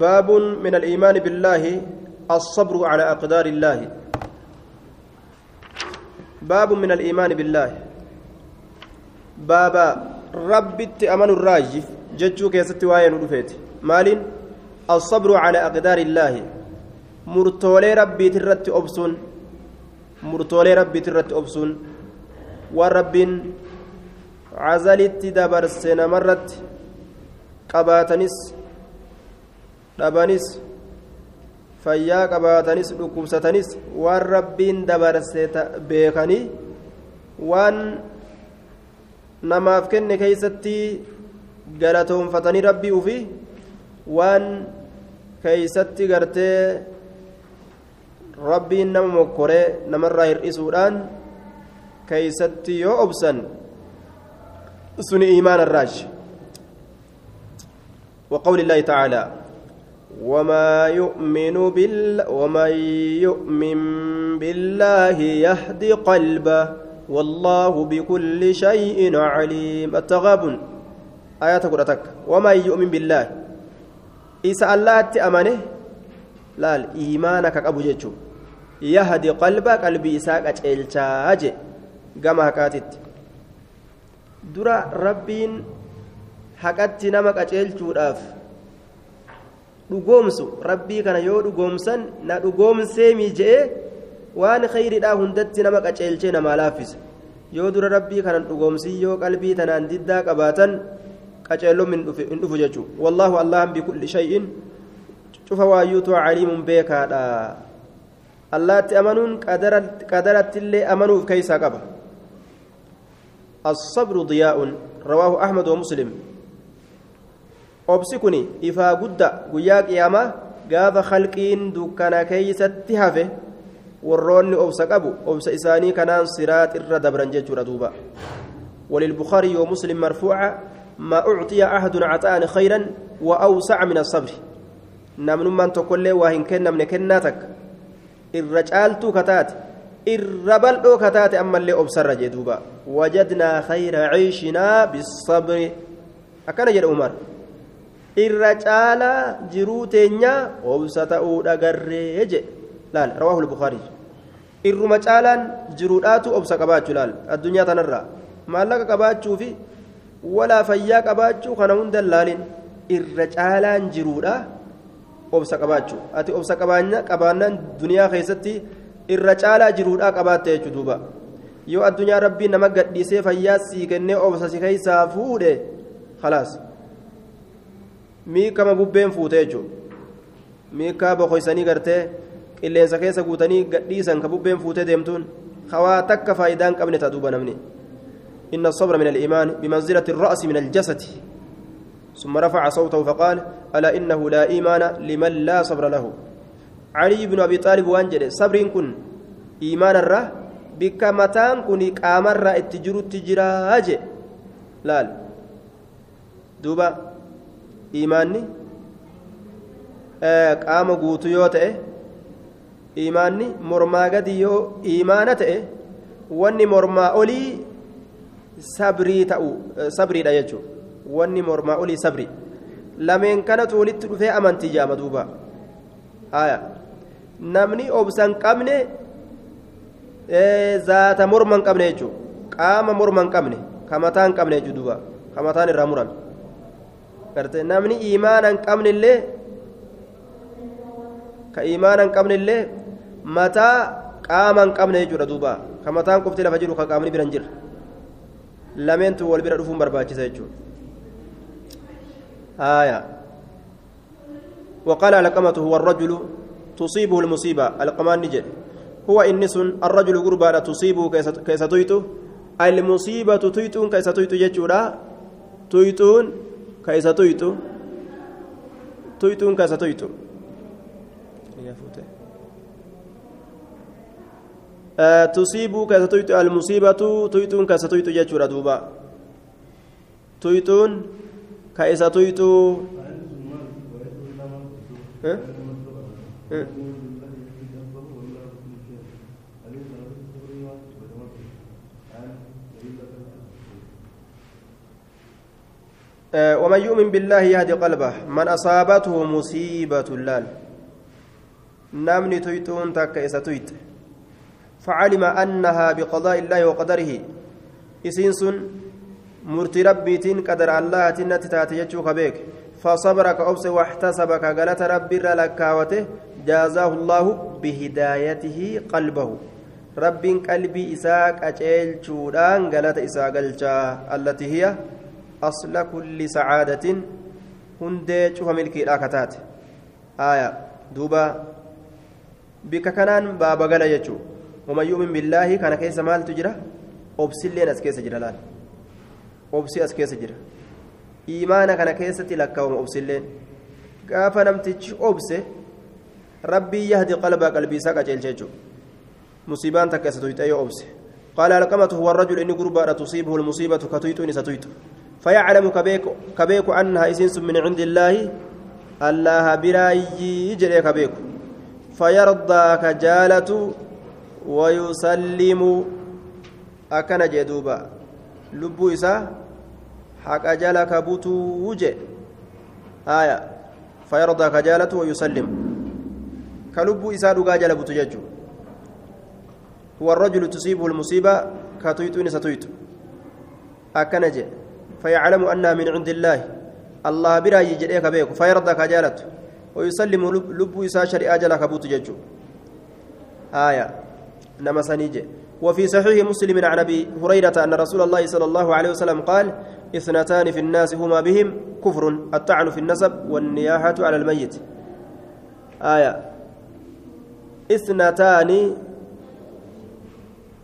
باب من الإيمان بالله الصبر على أقدار الله. باب من الإيمان بالله. بابا ربي أمن الراجف جتشو كيست واين ودفيت مال الصبر على أقدار الله. مرتولي ربي ترت أبسون. مرتولي ربي ترت أبسون. ورب عزلت دبرسن مرت قباتنس dhabanis fayyaa qabaatanis dhukkubsatanis waan rabbiin dabarse beekanii waan namaaf kenne keeysatti galatoonfatanii rabbii ufi waan keeysatti gartee rabbiin nama mokkoree namarraa hir'isuudhaan keeysatti yoo obsan suni iimaana irraash وقول الله تعالى وما يؤمن بال ومن يؤمن بالله يهدي قلبه والله بكل شيء عليم. التغابن آيات قرأتك. ومن يؤمن بالله. إسا الله تأمنه لا إيمانك أبو جيتشو. يهدي قلبه قلبي إساك أجلشاج كما كاتت درا ربين حقت نمك أجلشو dhugoomsu rabbii kana yoo dhugoomsan na dhugoomseemi je'e waan khayridhaa hundatti nama qaceelchee namaa laaffisa yoo dura rabbii kanan dhugoomsii yoo qalbii tanaan diddaa qabaatan qaceelloom hin dhufu jechuu wallaahu allahan bikulli shay'in cufa waayyuutu caliimun beekaadha allaatti amanuun qadarattillee amanuuf keeysaa qaba الصبر ضياء رواه أحمد ومسلم obsi kun ifaa gudda guyyaa qiyaamaa gaafa khalqiin dukkana keeysatti hafe warroonni obsa qabu obsa isaanii kanaan siraax irra dabran jechuudha duuba. وللبخاري ومسلم مرفوعة ما أعطي أحد عطاء خيرا وأوسع من الصبر نمن من تقول وهن كنا من كناتك الرجال كتات الربل كتات أما اللي أبصر وجدنا خير عيشنا بالصبر أكن جل عمر irra caalaa jiruu teenyaa obsa ta'uu dhagarree je. Laal rawaahu lbukaarii irruma caalaan jiruudhaatu obsa qabaachuu laal addunyaa tanarraa. Maallaqa qabaachuu fi walaa fayyaa qabaachuu kana hunda laalin irra caalaan jiruudha obsa qabaachuu. Ati obsa qabaannaan duniyaa keessatti irra caalaa jiruudhaa qabaatte jechuu duuba. Yoo addunyaa rabbii nama gadhiisee fayyaa sii kennee obsa si keessaa fuudhe khalaas miikama bubbeen fuute jechuudha miikaa boqoysanii gartee qilleensa keessa guutanii gadhiisan ka bubbeen fuutee deemtuun hawaa takka faayidaa hin qabne taduuba namni إن الصبر من الإيمان بمنزلة الرأس من الجسد ثم رفع صوته فقال ألا إنه لا إيمان لمن لا صبر له علي بن أبي طالب وانجل صبر كن إيمان الره بك متان كن قامر اتجر التجراج لا دوبا imaanni qaama guutuu yoo ta'e imaanni mormaa gadi yoo imaana ta'e wanni mormaa olii sabrii ta'u sabriidha jechuudha wanni mormaa olii sabrii lameen kanatu walitti dhufee amantii jaama duuba namni obsan qabne zaata morma hin qabne jechuudha qaama morma hin qabne kamataa hin qabne jechuudha duuba kamataan irraa murame. Garte namni imaana hin qabnillee ka imaana hin qabnillee mataa qaama hin qabne jechuudha duuba ka mataan qofti lafa jiru ka qaamni bira hin jirre lameentu wal bira dhufuun barbaachisa jechuudha آية وقال علقمة هو الرجل تصيبه المصيبة القمان نجد هو إنس الرجل قربا تصيبه كيس تويتو المصيبة تويتون كيس تويتو جتشورا تويتون ka isa tuytu tusiibuu ka isa tuytu almusiibatu tuytuun ka isa tuytu jechuudha duuba tuytuun ka isa tuytu ومن يؤمن بالله يهدي قلبه. من أصابته مصيبة اللال. نمني تيتون تك إساتويت فعلم أنها بقضاء الله وقدره. إسينسون مرتي ربيتين قدر الله تنتي تاتي خبيك فصبر كأبس واحتسب كغلت ربي لكاوته جازاه الله بهدايته قلبه. رب قلبي إساك أجيل شودان غلت إساق التي هي أصل كل سعادة هندي شوف ملكي الآكتات آية دوبا. بك كنان بابا غلا يجو. ومن يؤمن بالله كان كيس مال تجرى أبسلين أسكيس جرى لأن. أبسي أسكيس جرى إيمانا كان كيستي لكاوم أبسلين gaafa namtichi obse rabbii yahdi qalba qalbii isaa qaceelcha jechuudha musiibaan takka isa tuyxee yoo obse قال القمة هو الرجل إني قربا تصيبه المصيبة كتويت ستويت. فيعلم كبيك كبيك أنها إسنس من عند الله الله براي يجري كبيك فيرضى كجالة ويسلم. أكن جدوبا. لبو إسا حق أجالك بوتو وجه. آية. فيرضى كجالة ويسلم. كلبو إسا دقا جل بوتو ججو. هو الرجل تصيبه المصيبة كتويت ستويت أكن جه. فيعلم أنها من عند الله. الله برا يجريك بيك فيرضى كجالة ويسلم لب إسا شريعة جل كبوتو ججو. آية. نما سنيجي. وفي صحيح مسلم عن أبي هريرة أن رسول الله صلى الله عليه وسلم قال إثنتان في الناس هما بهم كفر الطعن في النسب والنياحة على الميت. آية. إثنتان.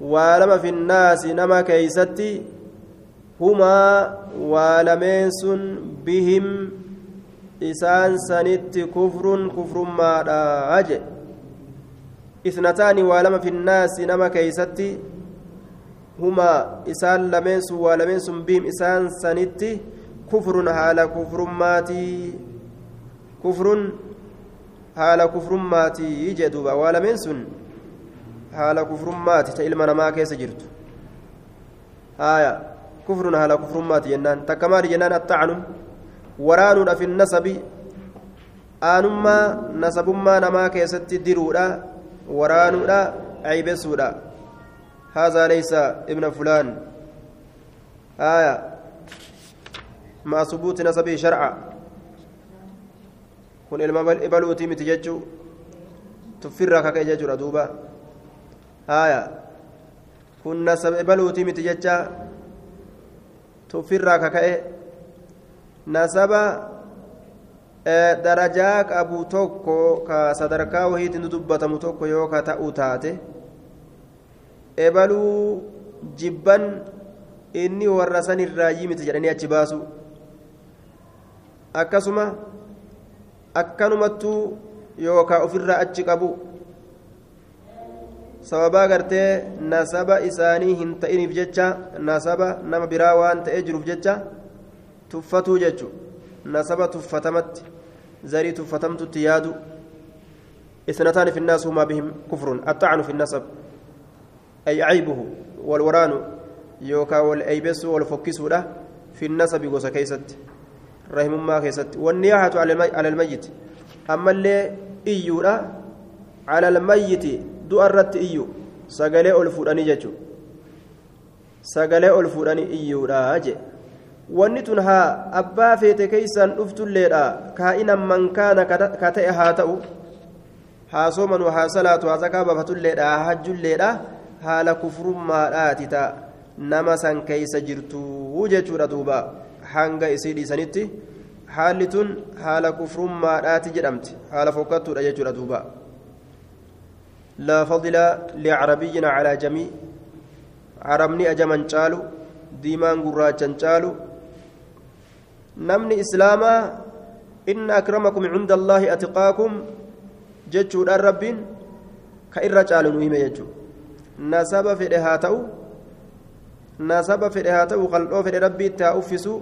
ولما في الناس نما كيستي هما ولمنس بهم إسان سنت كفر كفر ما أجل اثنتان ولما في الناس نما كيستي. هما إسان لمنس ولمنس بهم إسان سنتي كفر حال كفر ماتي. كفر حال كفر ماتي يجدوبا ولمنس حال كفر ماتي. تإلما نما كيس جرت. آية. كفر حال كفر ماتي جنان تكمار جنان وران في النسب آنما نسب ما نما كيستي ديرودا waraanuudha ceybessuudha هذا ليس ابن فلان آية مع ثبوت نسبه شرعا kun ilma ibaluutii miti jechuu tuffirraa kaka'e jechuudha duuba haya kun nasaba ibaluutii miti jecha tuffirraa kaka'e nasaba darajaa qabu tokko ka sadarkaa wahiitiin dubbatamu tokko yoo ka ta'u taate ebaluu jibban inni warra san irraa yimiti jedhanii achi baasu akkasuma akkanumattuu yookaa ofirraa achi qabu sababaa gartee nasaba isaanii hin ta'iniif jecha nasaba nama biraa waan ta'ee jiruuf jecha tuffatuu jechuudha. nasaba tuffatamatti zarii tuffatamtutti yaadu اثنتان في الناس هما بهم كفر الطعن في النسب أي عيبه والوران يوكا والأيبس والفكس له في النسب غوسا كيست رحم ما كيست والنياحة على الميت أما اللي إيولا du'a irratti iyyu? Sagalee ol fuudhanii jechuudha sagalee ol fuudhanii iyyuudha jee. Wanni tun haa abbaa feete keeysaan dhuftulleedha kaa'inan mankaana ka ta'e haa ta'u. Haa sooman haa salaatu haa zakaa baafatulleedha haa hajjulleedha haala kufurummaadhaati ta'a. Nama san keessa jirtuu jechuudha duuba. Hanga isii dhiisanitti. Haalli tun haala kufurummaadhaati jedhamti. Haala fokkattuudha jechuudha duuba. لا فضل لعربي على جميع عربني أجمن شالو ديمان قراجا شالو namni islaamaa inna akramakum cinda allaahi atiqaakum jechuudhaan rabbiin ka irra caalu nu hime jechuudha nasaba fedhe haa ta'u nasaba fedhe haa ta'u qal'oo fedhe rabbiitti haa uffisu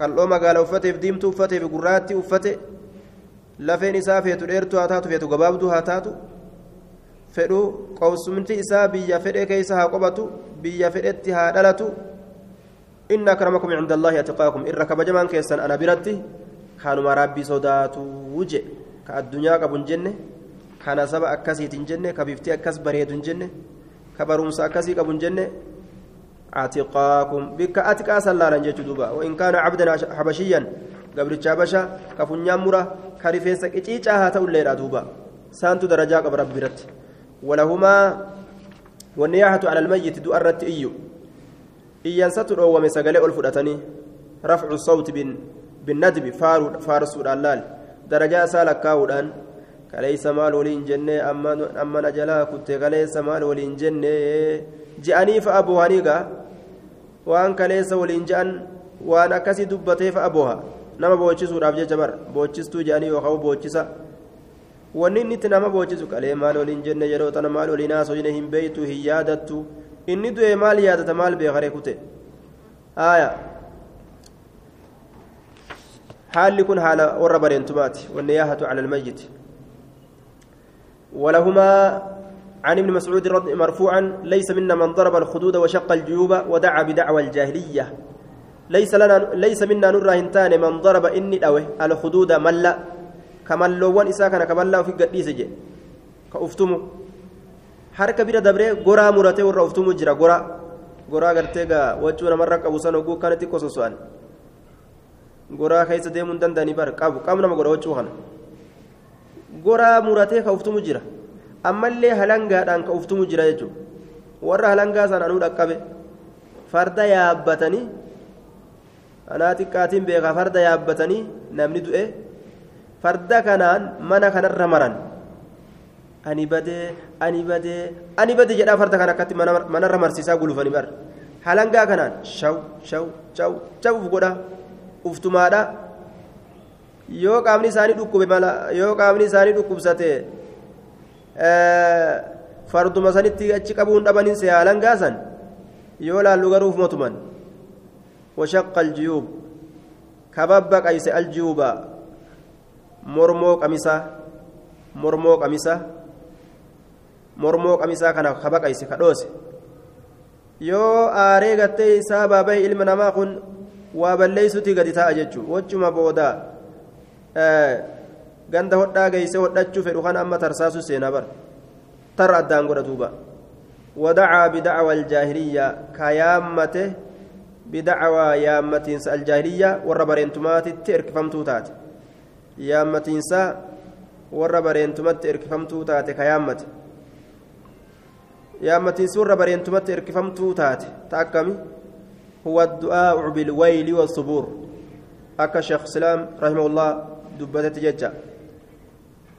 qal'oo magaala uffateef diimtuu uffateef gurraatti uffate lafeen isaa fedhu qobsumti isaa biyya fedhe keessa haa qobatu biyya fedhetti haa dhalatu. إن أكرمكم عند الله أتقاكم إن ركب جمان كيسان أنا برتي كانوا ربي صداتو وجه كالدنيا قبل جنة كان سبا أكسي تنجنة كبيفتي أكس بريد جنة كبرومس أكسي قبل جنة أتقاكم بك أتقى سلالا جيتو دوبا وإن كان عبدا حبشيا قبل الشابشة كفنيا مرة كريفيسك إيجا هاتو الليلة دوبا سانتو درجة قبل ربي برتي ولهما والنياحة على الميت دو أردت إيو iyyansatu dhoowwame sagalee ol fudhatanii rafcu sawti binnadbi faarsuudhaan laal darajaa isaa lakkaa'uudhaan kaleeysa maal waliin jenne ammana jalaa kutte kaleessa maal waliin jenne je'anii fa'a boohanii gaa waan kaleessa waliin je'an waan akkasii dubbatee fa'a booha nama boochisuudhaaf jecha bar boochistuu je'anii yookaan boochisa wanni inni itti nama boochisu qalee maal waliin jenne yeroo tana maal waliin haasofne hin beeytu hin yaadattu inni du'e maal yaadata maal beekaree kute aya haalli kun haala warra bareentumaati wanniyaahatu cala almayyit ولهما عن ابن مسعود مرفوعا ليس منا من ضرب الخدود وشق الجيوب ودعا بدعوى الجاهلية ليس لنا ليس منا نرى هنتان من ضرب إني أوه الخدود ملا كمن لوان إساكنا كمن لا في قديس كأفتمه harka bira dabree goraa muratee warra uftumu jira goraa goraa gartee gaa wachuu namarra qabu san oguu kanatti kososo'an goraa keessa deemuu hin danda'anii bar qabu qabu nama godha wachuu kana goraa muratee ka uftumu jira ammallee halangaadhaan ka uftumu jira jechuudha warra halangaa san anuu dhaqqabe farda yaabbatanii anaa xiqqaatiin beekaa farda yaabbatanii namni du'e farda kanaan mana kanarra maran. ani badee ani badee ani badee jedhaa farda kan akkatti manarra marsiisaa gulufanii bar halangaa kanaan shaw shaw shaw shawuf godha uftumaadha yoo qaamni isaanii dhukkube mala yoo qaamni isaanii dhukkubsate farduma sanitti achi qabuun dhabanin see halangaa san yoo laallu garuuf motuman washaqqa aljiyuub kababba qayse mormoo qamisaa mormoo qamisaa mormoo qamisaa kana kabaqayse kadhoose yoo aaree gattee isaa baaba'ee ilma namaa kun waa balleeysutii gadi ta'a jechuun wachuma booda ganda hodhaa geeyse hodhachuu fedhu kan amma tarsaasu seenaa bara tarra addaan godha duuba ودعا بدعوى الجاهلية كيامته بدعوى يامتينس الجاهلية والربرينتمات ترك فمتوتات يامتينس والربرينتمات ترك فمتوتات كيامته yaammatiin suurra bareentumatti hirkifamtuu taate taakkami huwa addu'aa'u bilwayli wasubuur akka sheekh islaam rahimahullah dubbatetti jecha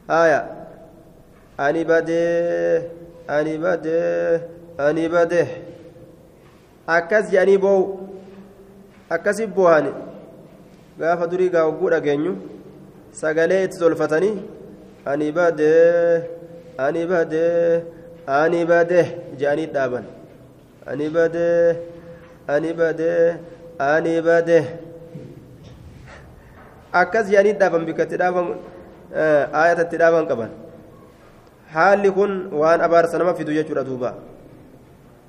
haya ani badee ani badee ani badee akkas jedhanii boo'u akkasi boo'ani gaafa durii gaa hogguu dhageenyu sagalee itti tolfatanii ani badee ani badee ani badee jedhanii dhaaban ani badee ani badee ani badee akkas jedhanii dhaaban bikkatti dhaaban aayatatti dhaaban qaban haalli kun waan abaarsa nama fidu jechuudha duuba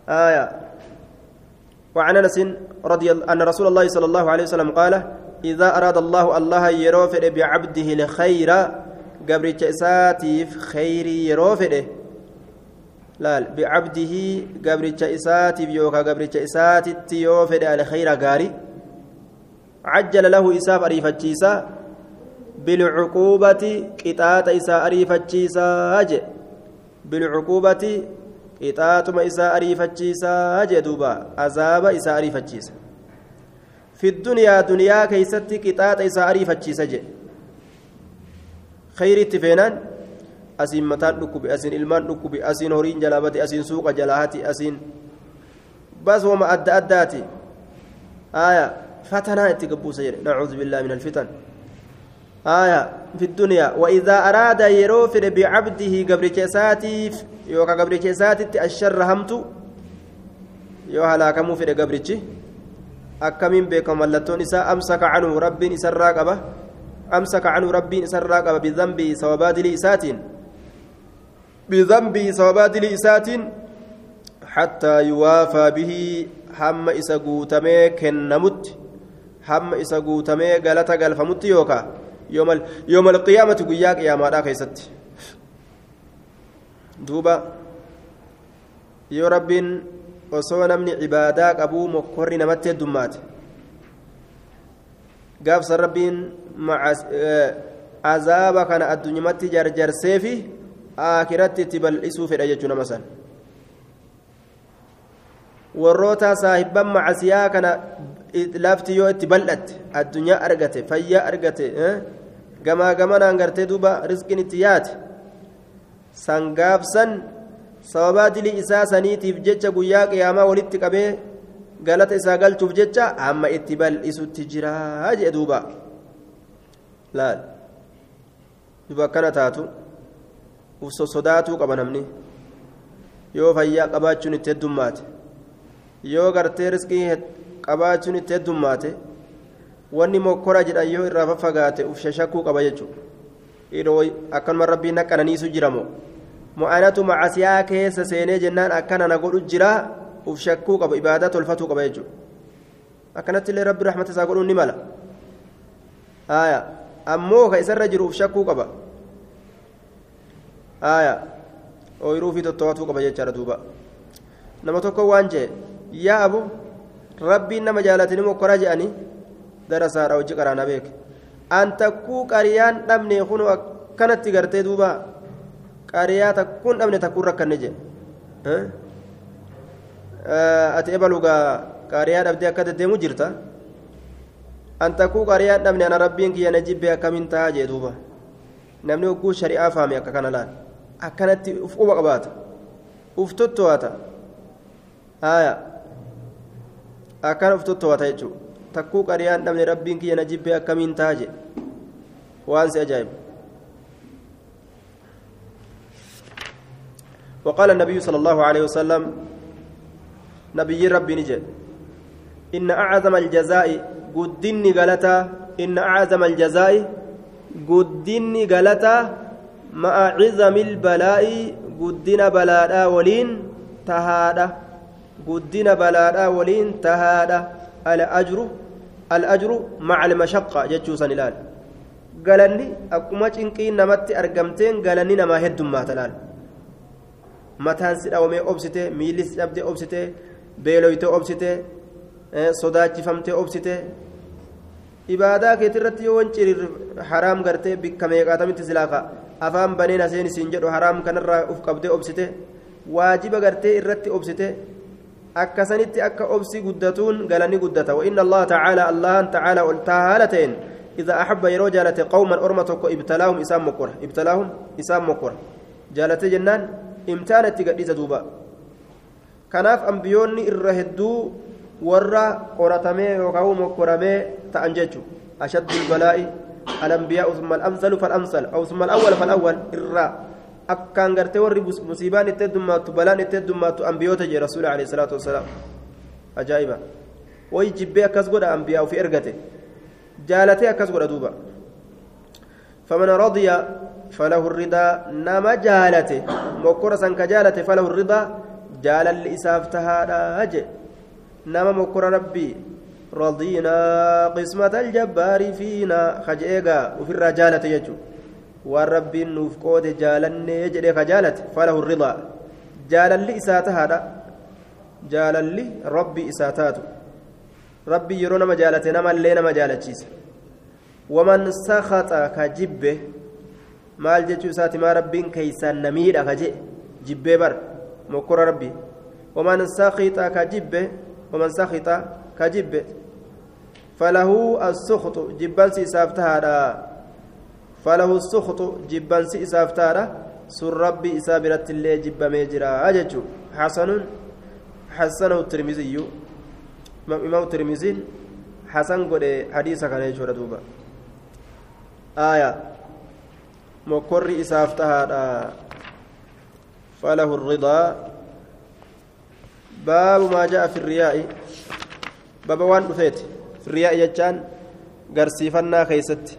آية وعن انس رضي ان رسول الله صلى الله عليه وسلم قال اذا اراد الله الله يروفد بعبده الخير قبر اساتيف خير يروفده laal bicabdihi gabricha isaatiif yookaa gabricha isaatitti yoo fedhe alkhayra gaari cajjala lahu isaaf ariifachiisa bilcuquubati qixaaxa isaa ariifachiisaa je bilcuquubati qixaaxuma isaa ariifachiisaa je duuba azaaba isaa ariifachiisa keeysatti qixaaxa isaa ariifachiisa je khayritti feenaan asiin mataan dhukkube asiin ilmaan dhukkube asiin horiin jalaa bate asiin suuqa jalaa hati asiin bas wama adda addaati aya fatanaa itti gabbuusa jedhe nacuudu billaahi min alfitan aya fi dunyaa waidaa araada yeroo fedhe bicabdihi gabricha isaatiif yookaa gabricha isaatitti asharra hamtu yoo halaakamuu fedhe gabrichi akkamiin beekama mallattoon isaa amsaka canhu rabbiin isarraa qaba amsaka canhu rabbiin isarraa qaba bidambii sawabaadilii isaatiin بذنبه سببات لإسات حتى يوافى به هم إسا قوتمي كنمت هم إسا قوتمي قالتا قال فمت يوكا يوم, ال... يوم القيامة قياك يا يو رب osoo namni cibaadaa qabuu mokkorri namatti heddummaate gaafsan rabbiin azaaba kana addunyumatti jarjarseefi aakiratti itti bal'isuu fedha jechuu nama san warroota saahibban macasiyaa kana lafti yoo itti bal'atte addunyaa argate fayyaa argate gamaa gamanaan gartee duuba risqiin itti yaate san gaafsan sababaa dilii isaa saniitiif jecha guyyaa qiyaamaa walitti qabee galata isaa galchuuf jecha amma itti bal'isutti jiraa jee duuba. Laal. Duba akkana taatu. Uf sodaatuu qaba namni. Yoo fayyaa qabaachuun itti heddummaate yoo gartee riskii qabaachuun itti heddummaate wanni mokkora jedhan yoo irraa faffagaate uf shashakkuu qaba jechuudha. Akkanuma rabbiin naqananiisu jiramoo mu'anatu macasiyaa keessa seenee jennaan akkana na godhu jira uf shakkuu qaba ibaadaa tolfatuu qaba jechuudha akkanatti illee rabbi rahmata isaa godhuun ni mala haaya ammoo ka isarra jiru uf shakkuu qaba haaya ooyiruu fi tottoobatuu qaba jechaadha duuba nama tokko waan jee yaa rabbiin nama jaalatanii mokkora je'anii darasaadha hojii qaraana beeke an takkuu qariyaan dhabne kun akkanatti gartee duuba qariyaa takkuun dhabne takkuun rakkanne jedhe ati ebalugaa qariyaa dhabdee akka deddeemu jirta an takkuu qariyaan dhabne ana rabbiin kiyya na jibbee akkamiin ta'a jee duuba namni hogguu shari'aa faame akka kana laal akkanatti uf quba qabaata uf totto'ata haaya akkana uf totto'ata jechuudha takkuu qariyaan dhabne rabbiin kiyya na jibbee akkamiin ta'a jee waan si ajaa'ibu وقال النبي صلى الله عليه وسلم نبي ربي نجد إن أعظم الجزاء قدني غلطة إن أعظم الجزاء قدني غلطة مع عظم البلاء قدنا بلاء ولين تهادة قدنا بلاء ولين تهادة الأجر الأجر مع المشقة جتشو سنلال. قالني أكما تنقين نمت أرقمتين قالني نما هدم ما تلال. Mataan si dhawamee obsite miilli si dhabdee obsite beeloyte obsite sodaachifamtee obsite ibaadaa keetii irratti yoo wanciriir haraam gartee bikka meeqaatamitti silaaqa afaan baneen haseen isiin jedhu haraam kanarraa uf qabdee obsite waajiba gartee irratti obsite akkasanitti akka obsi guddatuun galanii guddata وإن الله تعالى الله تعالى والتهالتين إذا أحب يرو جالت قوما أرمتك ابتلاهم إسام مكورة ابتلاهم إسام مكورة جالت جنان imtaanatti gadhiisa duuba kanaaf ambiyoonni irra hedduu warra qoratamee yookaan mokkoramee ta'an jechuun ashaddu balaa'i alambiyaa usma al'amsalu fal'amsal usma al'awwal fal'awwal irraa akkaan gartee warri musiibaan itti heddummaattu balaan itti heddummaattu ambiyoota jee rasuula alayhi salaatu wasalaam ajaa'iba wayi jibbee akkas godha ambiyaa ofii ergate jaalatee akkas godha duuba فمن رضي فله الرضا نما جالته. مكورة سنك فله الرضا. جال الإساف تهادا نما مكورة ربي رضينا قسمة الجبار فينا. خجيغا وفي الرجالة يجو. والرب نفقود جالني يجري خجالت فله الرضا. جال الإسات هذا جال ربي إساتاته ربي يرون مجالته نما اللي نما جالتشيس ومن سخط كجبه maal jechuu isaati maa rabbiin keeysaan namiidha ka jee jibbee bar mokkora rabbi waman sakixa ka jibbe waman sakixa ka jibbe falahu assukxu jibbansi isaaf tahaadha falahu sukxu jibbansi isaaf tahaadha sun rabbi isaa biratti illee jibbamee jira jechuu xasanun xasanahu tirmiziyyu imaamu tirmiziin xasan godhe hadiisa kana jechuudha duuba aayaa mokkorri isaaf tahaadha falahu الرضا jaa fi riyaa'i baba waan dhufeeti fi riyaa'i jechaan garsiifannaa keeysatti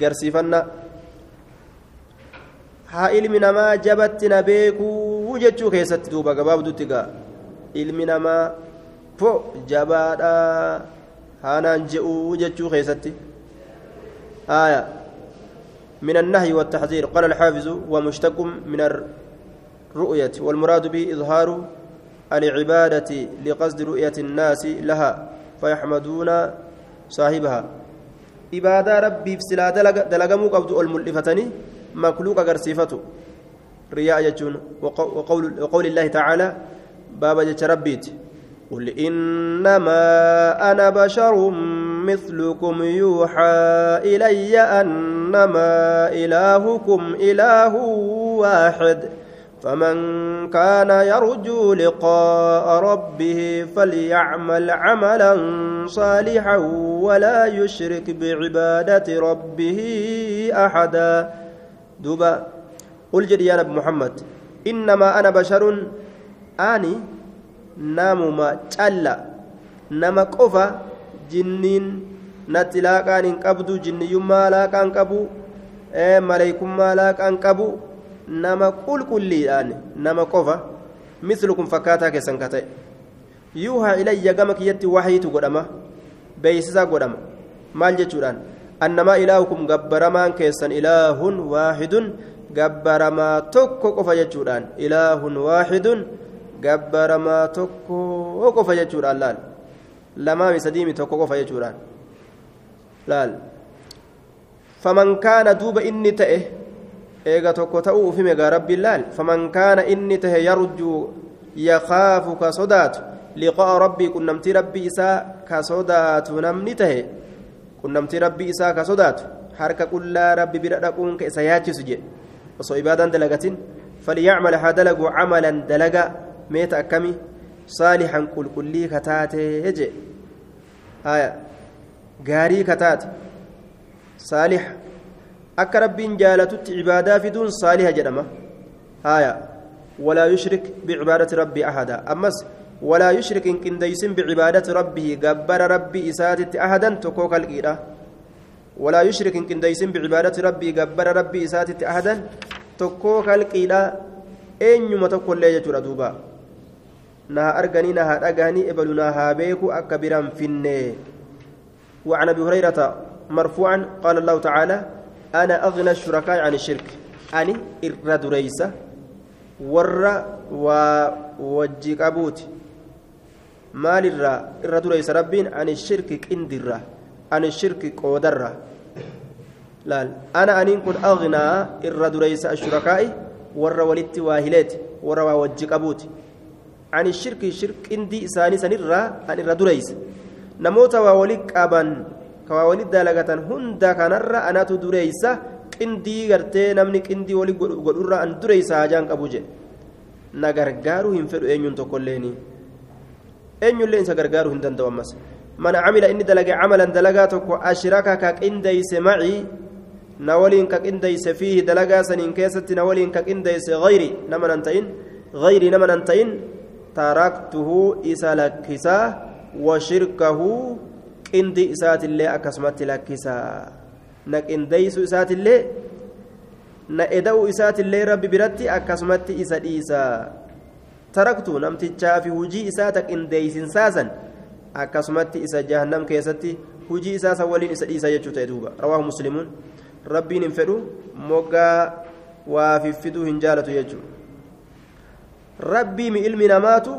garsiifannaa haa ilmi namaa jabatti na beekuu je'uu jechuu keessatti duuba gabaabdutti gaa ilmi namaa po jabaadhaa haanaan je'uu jechuu keessatti آية. من النهي والتحذير. قال الحافظ ومشتق من الرؤية والمراد به إظهار العبادة لقصد رؤية الناس لها فيحمدون صاحبها. إبادة ربي بسلا دلقمو قبض الملفتني مخلوق قرسيفته رياء يجون وقول, وقول الله تعالى بابا جت ربيت. قل إنما أنا بشر مثلكم يوحى إلي أنما إلهكم إله واحد. فمن كان يرجو لقاء ربه فليعمل عملا صالحا ولا يشرك بعبادة ربه أحدا. دوبا قل يا نبي محمد إنما أنا بشر namuma calla nama qofa jinniin natti laaqaan hin qabdu jinniyyummaa laaqaan qabu maleekummaa laaqaan qabu nama qulqulliidhaan nama qofa mislukum fakkaataa keessan ka ta'e. Yuuhaa ilayya gama kiyyatti waxiitu godhama beeysisaa godhama. Maal jechuudhaan? Annamaa ilaahukum gabbaramaan keessan ilaahun waaxidun gabbaramaa tokko qofa jechuudhaan ilaahun waaxidun gabbaramaa tokko qofa jechuudhaan laal lamaami sadiimi tokko qofa jechuudhaan laal faman kaana duuba inni ta'e eega tokko ta'uu ufime gaa rabbiin laal faman kaana inni tahe yarjuu yakaafu ka sodaatu liqaa'a rabbii qunnamtii rabbii isaa ka sodaatu namni tahe qunnamtii rabbii isaa ka sodaatu harka qullaa rabbi bira dhaquun ka isa yaachisu jedhe osoo ibaadaan dalagatin فليعمل هذا عملا دلقا ميت أكمي صالحا قل قل لي كتاتي يجي آية غاري كتات صالح akka rabbiin jaalatutti cibaadaa fiduun saaliha jedhama haya walaa yushrik bicibaadati rabbii ahada ammas walaa yushrik hin qindeysin bicibaadati rabbihi gabbara rabbii isaatitti ahadan tokkoo kalqiidha walaa yushrik hin qindeysin bicibaadati rabbii gabbara rabbii isaatitti ahadan tokkoo kalqiidha eenyuma tokkollee jechuudha duuba naa arganii na haa dhagahanii ebalu naa haa beeku akka biran finne وعن أبي هريرة مرفوعا قال الله تعالى أنا أغنى الشركاء عن الشرك. أني إرد ريسة ور ووجيك أبوتي مال الرا إرد ريسة ربين عن الشرك كندرة عن الشرك قودرة لا أنا أن كن أغنى إرد ريسة الشركاء ور ولدت واهلات ور ووجيك أبوتي عن الشرك الشرك كندي إساني سنرة أن إرد ريسة نموت وولك أبان kawaa walit dalagatan hunda kanarra anatu dureeysa qindii gartee namni qindii wali godhurra an dureeysa hajaan qabu jedhe na gargaaruu hin fedhu eenyuun tokkolleeni eenyullee isa gargaaruu hin danda'u ammas man camila inni dalage camalan dalagaa tokko ashraka ka qindeyse macii na waliin ka qindeyse fiihi dalagaa saniin keessatti taraktuhu isa lakkisaa wa shirkahu qindii isaatillee akkasumatti lakkisaa na qindeeysu isaatillee na eda'u isaatillee rabbi biratti akkasumatti isa dhiisa taraktu namtichaa fi hujii isaa ta qindeeysinsaasan akkasumatti isa jahannam keessatti hujii isaa san waliin isa dhiisa jechuu ta'e duuba rawaahu muslimuun rabbiin hin fedhu moggaa waa fiffiduu hin jaalatu jechuu rabbii mi ilmi namaatu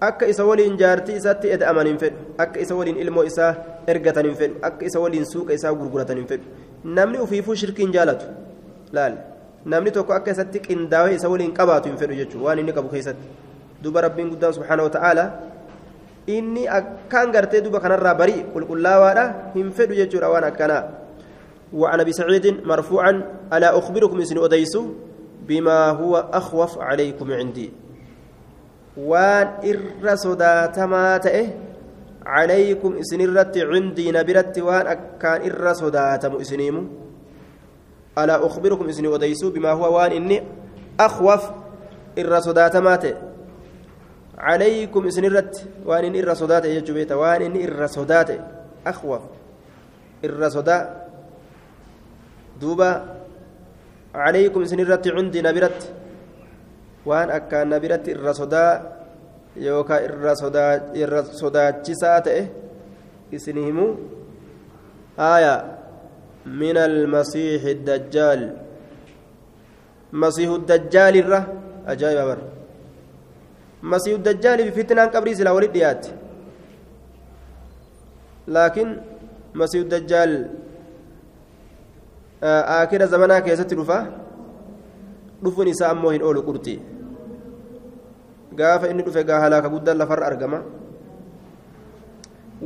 akka isa waliin jaartii isaatti eda'aman hin fedhu akka isa waliin ilmoo isaa ergatan hin fedhu akka isa waliin suuqa isaa gurguratan hin fedhu namni ufiifuu shirkiin jaalatu laal namni tokko akka isatti qindaawee isa waliin qabaatu hin fedhu jechuudha waan inni qabu keessatti duba rabbiin guddaan subhaanahu ta'ala inni akkaan gartee duba kanarraa barii qulqullaawaadha hin fedhu jechuudha waan akkanaa وعن ابي سعيد مرفوعا الا اخبركم اسن اوديسو بما هو اخوف عليكم عندي waan irra sodaatamaa ta'e calaykum isinirratti cindii nabiratti waan akkaan irra sodaatamu isiniimu alaa ukbirukum isinii odeysuu bimaa huwa waan inni akwaf irra sodaatamaa ta'e calaykum isinirratti waan inni irra sodaate jechuu beeta waan inni irra sodaate akwaf irra sodaa duuba calaykum isinirratti cindii nabiratti waan akkaan biratti irra sodaa yookaan irra sodaachisaa ta'e isin himu. آية من المسيح الدجال مسيح الدجال الره أجايب بر مسيح الدجال بفتنة قبري سلا ولد ديات لكن مسيح الدجال آخر زمانها كيست رفا dhufuun isaa ammoo hin oolu qurxii. Gaafa inni dhufe gaa halaaka guddaan lafarra argama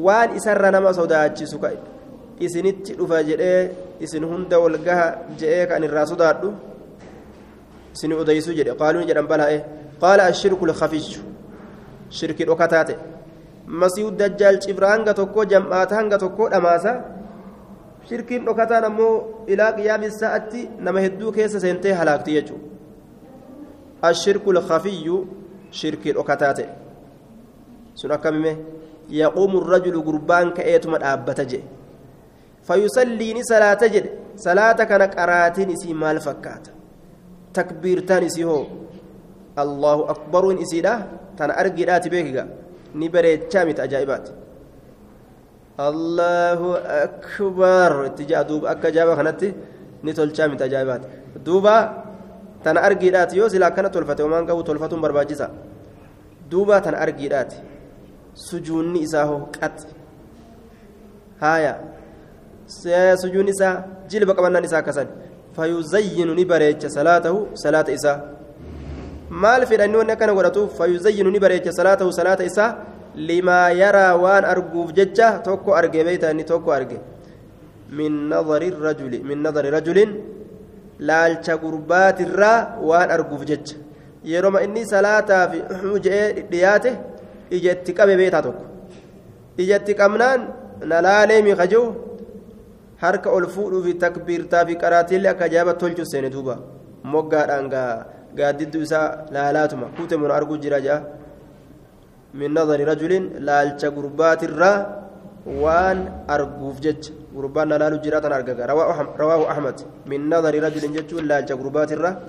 waan isarra nama sodaachisu isinitti dhufa jedhee isin hunda wal gaha jedhee kan irraa sodaadhu isin odeysu jedhe qaaluu jedhan bala'e qaala ashirku lkafichu shirki dhokataate masiihu dajjaal cibra hanga tokko jam'aata hanga tokko dhamaasa shirkiin dhokataan ammoo ilaa qiyyaami sa'atti nama hedduu keessa seentee halaakti jechuudha ashirku lkafiyyu shirkii dhokataate sun akkamime yaquumu rajulu gurbaan ka'eetuma dhaabbata jedhe fayusalliini salaata jedhe salaata kana qaraatiin isii maal fakkaata takbiirtaan isii hoo allahu akbaruun isiidha tana argiidhaati beekiga ni bareechaa miti ajaa'ibaati allahu akbar itti jaa duuba akka ajaa'ibaa kanatti ni tolchaa miti ajaa'ibaati duuba tana argiidhaati yoo sila akkana tolfate homaan qabu tolfatuun barbaachisa duuba tana argiidhaati sujuunni isaa hoo qaxi haaya sujuun isaa jilba qabannaan isaa akkasan fayuzayyinu ni bareecha salaatahu salaata isaa maal fedhanni wanni akkana godhatuuf fayuzayyinu ni bareecha salaatahu salaata isaa limaa yaraa waan arguuf jecha tokko arge beeyta inni tokko arge min nadari rajuli min nadari rajulin laalcha gurbaatirraa waan arguuf jecha. Yeroma inni salaataaf je'ee dhiyaate ija itti qabe beetaa tokko. Ija itti qabnaan na laalee miika jiru harka ol fuudhuufi takbiirtaa fi qaraatiillee akka ajaa'iba tolchu seene duuba. Moggaadhaan gaaddiddu isaa laalaatuma. Kuute mun arguu jira ja'a. Min nadari rajulin laalcha gurbaatirraa waan arguuf jecha na laalu jiraatan argaga rawaahu ahmad min nadari rajulin jechuun laalcha gurbaatirra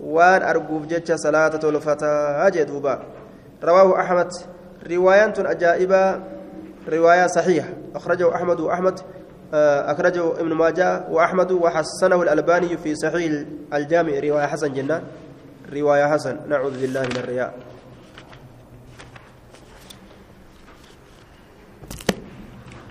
waan arguuf jecha salaata tolfataa jee duuba rawaahu ahmad riwaayaan tun ajaa'ibaa riwaayaa saxiixa akhrajahu ahmad وأحمد أخرجه ابن ماجه وأحمد وحسنه الألباني في صحيح الجامع رواية حسن جنة رواية حسن نعوذ بالله من الرياء